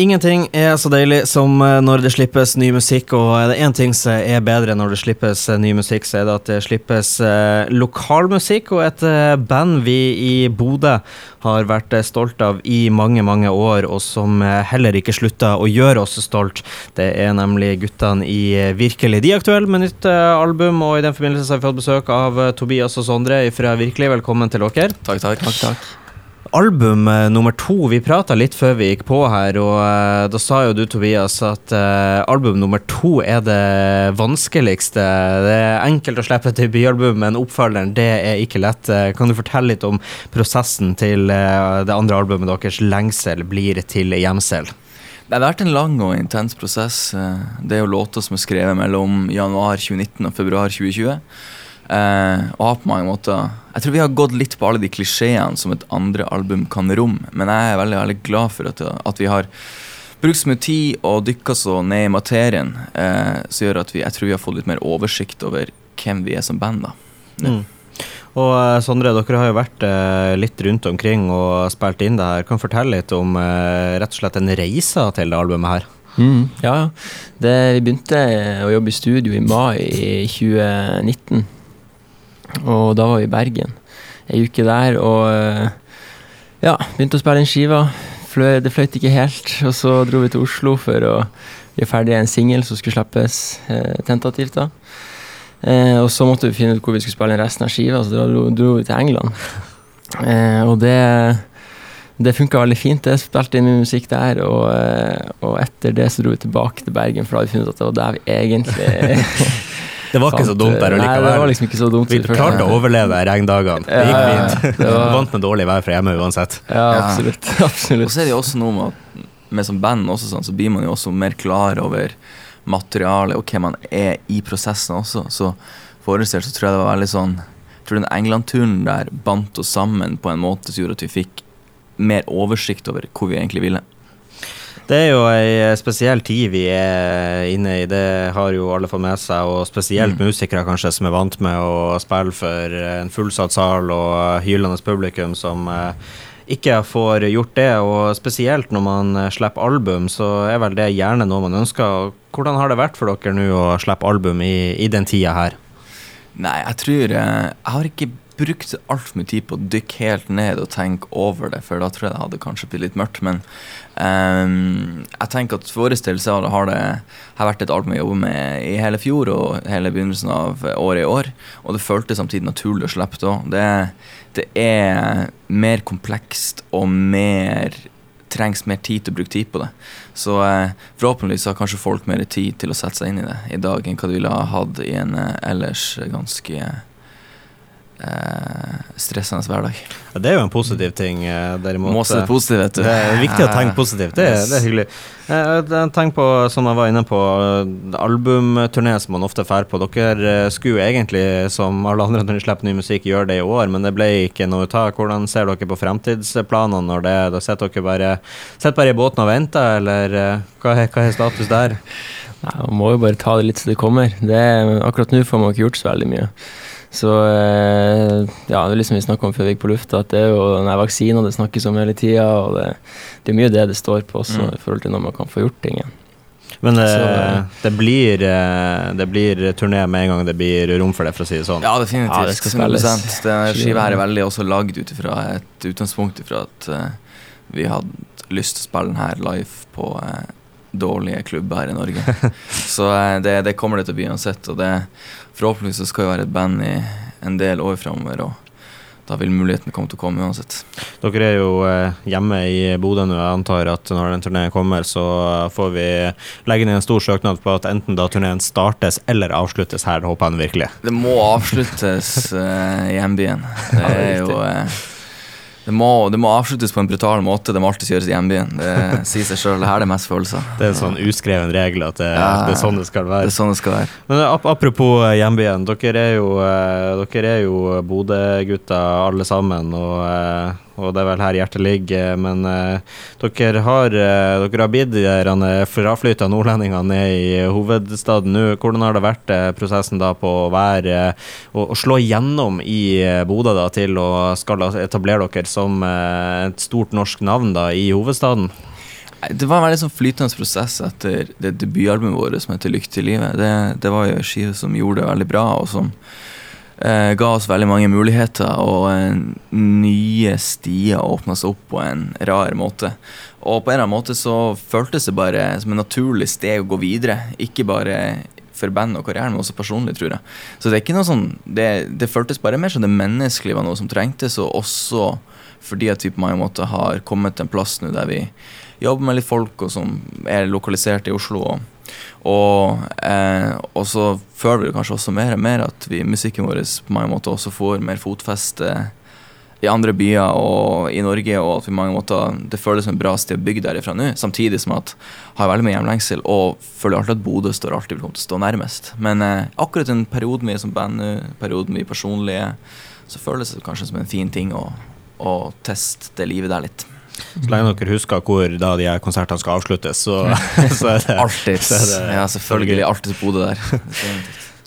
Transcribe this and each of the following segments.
Ingenting er så deilig som eh, når det slippes ny musikk, og er det én ting som er bedre når det slippes eh, ny musikk, så er det at det slippes eh, lokalmusikk, og et eh, band vi i Bodø har vært eh, stolt av i mange, mange år, og som eh, heller ikke slutta å gjøre oss stolt. Det er nemlig guttene i eh, Virkelig. De er aktuelle med nytt eh, album, og i den forbindelse har vi fått besøk av eh, Tobias og Sondre fra Virkelig. Velkommen til dere. Takk, takk. takk, takk. Album eh, nummer to, vi prata litt før vi gikk på her, og eh, da sa jo du, Tobias, at eh, album nummer to er det vanskeligste. Det er enkelt å slippe et debutalbum, men oppfølgeren, det er ikke lett. Kan du fortelle litt om prosessen til det andre albumet deres, 'Lengsel blir til gjemsel'? Det har vært en lang og intens prosess. Det er jo låter som er skrevet mellom januar 2019 og februar 2020. Eh, og har på mange måter Jeg tror vi har gått litt på alle de klisjeene som et andre album kan romme, men jeg er veldig, veldig glad for at, at vi har brukt så mye tid og dykka så ned i materien, eh, som gjør at vi, jeg tror vi har fått litt mer oversikt over hvem vi er som band. da. Mm. Og eh, Sondre, dere har jo vært eh, litt rundt omkring og spilt inn det her. Kan du fortelle litt om eh, rett og slett en reise til det albumet her? Mm, ja, ja. Det, vi begynte å jobbe i studio i mai i 2019. Og da var vi i Bergen ei uke der og eh, ja, begynte å spille inn skiva. Det fløyt ikke helt, og så dro vi til Oslo for å gjøre ferdig en singel som skulle slippes eh, tentativt. da. Eh, og så måtte vi finne ut hvor vi skulle spille inn resten av skiva, så da dro, dro vi til England. Eh, og det det funka veldig fint. Jeg spilte inn mye musikk der, og, eh, og etter det så dro vi tilbake til Bergen, for da hadde vi funnet ut at det var der vi egentlig Det var ikke så dumt der allikevel. Nei, det var liksom ikke så dumt. Vi klarte å overleve regndagene. Det gikk fint. ja, var- Vant med dårlig vær fra hjemme uansett. Ja, absolutt. Og absolutt. så er det jo også noe med at med som band også, sånn, så blir man jo også mer klar over materialet og hvem man er i prosessen også. Så forestilt så tror jeg det var veldig sånn Jeg tror den England-turen der bandt oss sammen på en måte som gjorde at vi fikk mer oversikt over hvor vi egentlig ville. Det er jo ei spesiell tid vi er inne i, det har jo alle fått med seg, og spesielt Mm. musikere kanskje som er vant med å spille for en fullsatt sal og hylende publikum som eh, ikke får gjort det, og spesielt når man eh, slipper album, så er vel det gjerne noe man ønsker. Hvordan har det vært for dere nå å slippe album i, i den tida her? Nei, jeg tror eh, Jeg har ikke brukt altfor mye tid på å dykke helt ned og tenke over det, for da tror jeg det hadde kanskje blitt litt mørkt. Men um, jeg tenker at for vår har det har vært et album jeg jobber med i hele fjor og hele begynnelsen av året i år. Og det føltes samtidig naturlig å slippe òg. Det, det er mer komplekst og mer trengs mer tid til å bruke tid på det. Så eh, forhåpentligvis har kanskje folk mer tid til å sette seg inn i det i dag enn hva de ville ha hatt i en eh, ellers ganske stressende hverdag. Ja, det er jo en positiv ting, eh, derimot. Måse det positivt, vet du. Det er viktig å tenke positivt. Det, er- det er hyggelig. Tenk på, som jeg var inne på, eh, albumturné som man ofte drar på. Dere eh, skulle egentlig, som alle andre når de slipper ny musikk, gjøre det i år, men det ble ikke noe ut av. Hvordan ser dere på fremtidsplanene når det Da sitter dere bare, sitter bare i båten og venter, eller eh, hva er, hva er status der? Nei, man må jo bare ta det litt så det kommer. Det akkurat nå får man ikke gjort så veldig mye. Så eh, ja, det er liksom vi snakka om før vi gikk på lufta, at det er jo den her vaksina det snakkes om hele tida, og det, det er mye det det står på også, Mm. i forhold til når man kan få gjort ting. Men det, Så, eh, det, blir, eh, det blir turné med en gang det blir rom for det, for å si det sånn. Ja, definitivt. Ja, det skal spilles. Skiva her er veldig også lagd ut fra et utgangspunkt ifra at eh, vi hadde lyst til å spille den her live på eh, dårlige klubber her i Norge. så eh, det, det kommer det til å bli uansett. Og det, forhåpentligvis så skal jo være et band i en del år framover, og da vil muligheten komme til å komme uansett. Dere er jo eh, hjemme i Bodø nå. Jeg antar at når den turneen kommer, så får vi legge ned en stor søknad på at enten da turneen startes eller avsluttes her. Det håper jeg virkelig. Det må avsluttes eh, i hjembyen. Det er jo eh, det må, det må avsluttes på en brutal måte. Det må alltid gjøres i hjembyen. Det sier seg sjøl. Her er det mest følelser. Det er en sånn uskreven regel at det, Ja. det er sånn det skal Det være. er sånn det skal være. Men ap apropos eh, hjembyen. Dere er jo, eh, dere er jo Bodø-gutter alle sammen, og, eh, og det er vel her hjertet ligger. Men eh, dere har, uh, dere har bidd de fraflytta nordlendingene ned i hovedstaden nå. Hvordan har det vært eh, prosessen da på å være eh, å, å slå gjennom i Bodø da til å skal etablere dere som et stort norsk navn da i hovedstaden? Det var en veldig sånn flytende prosess etter det debutalbumet vårt som heter 'Lykke til livet'. Det, det var jo en skive som gjorde det veldig bra, og som eh, ga oss veldig mange muligheter, og eh, nye stier åpna seg opp på en rar måte. Og på en eller annen måte så føltes det bare som en naturlig steg å gå videre. Ikke bare for band og karrieren, men også personlig, tror jeg. Så det er ikke noe sånn Det, det føltes bare mer som det menneskelige var noe som trengtes, og også fordi at vi på mange måter har kommet til en plass nå der vi jobber med litt folk og som er lokalisert i Oslo. Og, og, eh, og så føler vi kanskje også mer og mer at vi, musikken vår på mange måter også får mer fotfeste i andre byer og i Norge, og at vi mange måter det føles som en bra sted å bygge derifra nå. Samtidig som at har veldig mye hjemlengsel og føler alltid at Bodø står alltid vil komme til å stå nærmest. Men eh, akkurat den perioden vi er som band nå, perioden vi er personlige, så føles det kanskje som en fin ting å, å teste det livet der litt. Så lenge dere husker hvor da de her konsertene skal avsluttes, så, så er det Alltid. så er det Ja, selvfølgelig. Alltids Bodø der.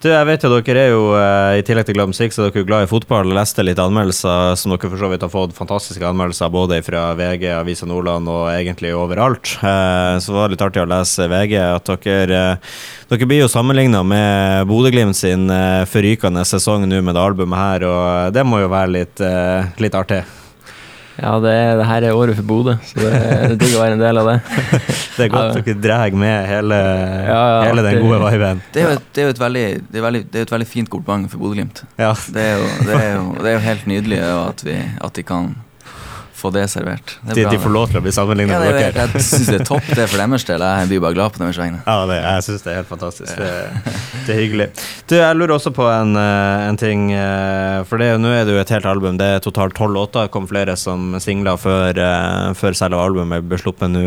Du, jeg vet jo dere er jo, eh, I tillegg til glad musikk, så er dere glad i fotball. Leste litt anmeldelser som dere for så vidt har fått fantastiske anmeldelser både fra VG, Avisa Nordland og egentlig overalt. Så så var det litt artig å lese VG at dere, eh, dere blir jo sammenligna med Bodø-Glimt sin eh, forrykende sesong nå med det albumet her, og det må jo være litt, eh, litt artig. Ja, det, det her er året for Bodø, så det er digg å være en del av det. Det er godt dere drar med hele, Ja, ja, hele den det- gode viben. Det er jo et, det er et, veldig, det er veldig, det er jo et veldig fint kompliment for Bodø-Glimt. Ja. Det, det er jo helt nydelig at, vi, at de kan få det servert. Det er De, bra, de får lov til å bli sammenligna Ja, med det, dere. er- jeg syns det er topp det er for deres del. Jeg blir bare glad på deres vegne. Ja, det, jeg syns det er helt fantastisk. Det, det er hyggelig. Du, jeg lurer også på en, eh, en ting. eh, For det, nå er det jo et helt album. Det er totalt tolv låter. Det kom flere som singler før, eh, før selve albumet ble sluppet nå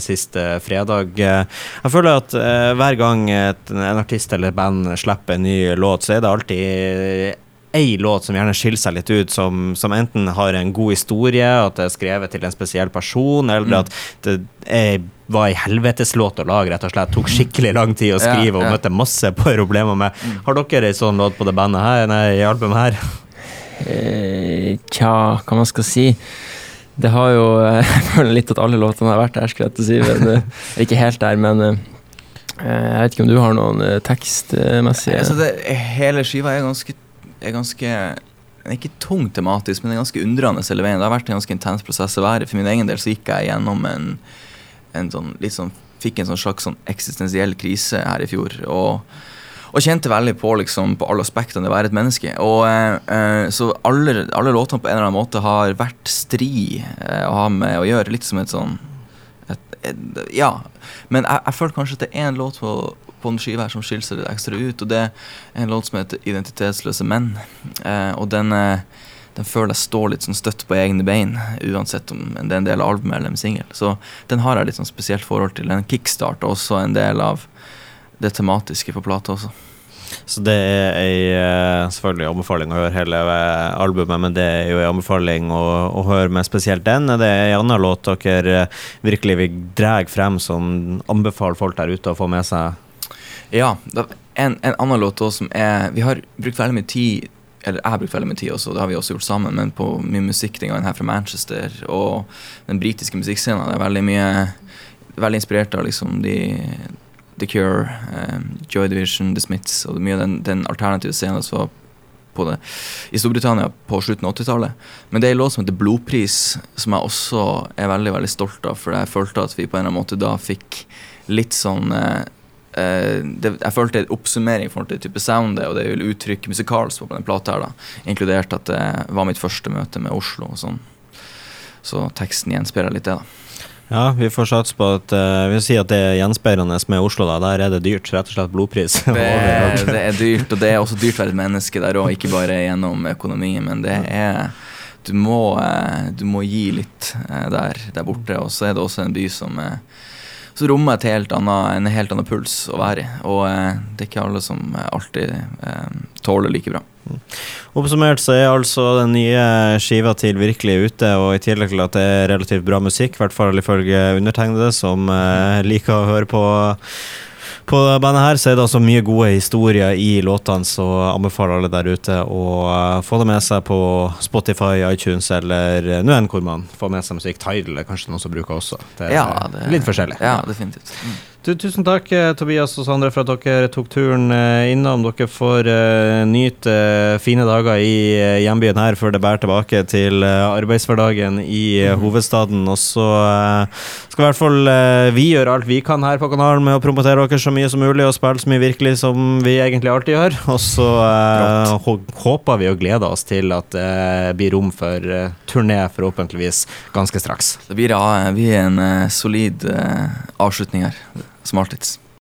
sist fredag. Jeg føler at hver gang et, en artist eller et band slipper en ny låt, så er det alltid ei låt som gjerne skiller seg litt ut, som, som enten har en god historie, at det er skrevet til en spesiell person, eller Mm. at det er, var ei helveteslåt å lage, rett og slett. Tok skikkelig lang tid å Ja, skrive og møtte masse problemer med. Har dere ei sånn låt på det bandet her, nei, i albumet her? Eh, tja, hva man skal si. Det har jo Jeg føler litt at alle låtene har vært der, skulle jeg til å si. Men, eh, ikke helt der, men eh, jeg vet ikke om du har noen tekstmessige Altså det, hele skiva er ganske, er ganske den er ikke tung tematisk, men den er ganske undrende hele veien. Det har vært en ganske intens prosess å være. For min egen del så gikk jeg gjennom en, en sånn, litt sånn, fikk en sånn slags sånn eksistensiell krise her i fjor. Og, og kjente veldig på liksom på alle aspektene det å være et menneske. Og, eh, eh, så alle, alle låtene på en eller annen måte har vært stri eh, å ha med å gjøre. Litt som et sånn Ja. Men jeg, jeg føler kanskje at det er en låt på, på den skiva her som skiller seg litt ekstra ut, og det er en låt som heter 'Identitetsløse menn'. Eh, og den, eh, den føler jeg står litt sånn støtt på egne bein, uansett om det er en del av albumet eller en singel. Så den har jeg litt sånn spesielt forhold til. Den kickstarter også en del av det tematiske på plata også. Så det er ei eh, selvfølgelig anbefaling å høre hele eh, albumet, men det er jo ei anbefaling å, å høre med spesielt den. Er det ei anna låt dere eh, virkelig vil dra frem som anbefaler folk der ute å få med seg? Ja, en, en annen låt også som er Vi har brukt veldig mye tid eller jeg har brukt veldig mye tid også, det har vi også gjort sammen, men på mye musikk den gangen her fra Manchester og den britiske musikkscenen. Det er veldig mye Veldig inspirert av liksom de The Cure, um, Joy Division, The Smiths og mye av den, den alternative scenen som var på det i Storbritannia på slutten av 80-tallet. Men det er en låt som heter Blodpris, som jeg også er veldig veldig stolt av, for jeg følte at vi på en eller annen måte da fikk litt sånn eh, eh, det, Jeg følte en oppsummering i forhold type soundet og det vil uttrykke musikalsk på den plata her, da. Inkludert at det var mitt første møte med Oslo og sånn. Så teksten gjenspeiler litt det, da. Ja, vi får satse på at uh, Vi sier at det er gjenspeilende med Oslo, da. Der er det dyrt. Rett og slett blodpris. Det det er dyrt, og det er også dyrt å være et menneske der òg, ikke bare gjennom økonomien, men det er du må, eh, du må gi litt eh, der, der borte, og så er det også en by som så rommer et helt annet, en helt annen puls å være i. Og eh, det er ikke alle som alltid eh, tåler like bra. Oppsummert så er altså den nye skiva til virkelig ute, og i tillegg til at det er relativt bra musikk, i hvert fall ifølge undertegnede, som eh, liker å høre på på bandet her, så er det altså mye gode historier i låtene, så anbefaler alle der ute å uh, få det med seg på Spotify, iTunes eller uh, nå enn hvor man får med seg musikk. Tidal er kanskje noen som bruker også. Det er Ja, det- litt forskjellig. Ja, definitivt. Mm. Du, tusen takk, eh, Tobias og Sondre, for at dere tok turen eh, innom. Dere får uh, nyte uh, fine dager i uh, hjembyen her før det bærer tilbake til eh, arbeidshverdagen i eh, hovedstaden. Og så eh, skal i hvert fall eh, vi gjøre alt vi kan her på kanalen med å promotere dere så mye som mulig og spille så mye virkelig som vi egentlig alltid gjør. Og så eh, håper vi og gleder oss til at det blir rom for eh, turné, forhåpentligvis ganske straks. Det blir, ja, blir en eh, solid eh, avslutning her, alltid.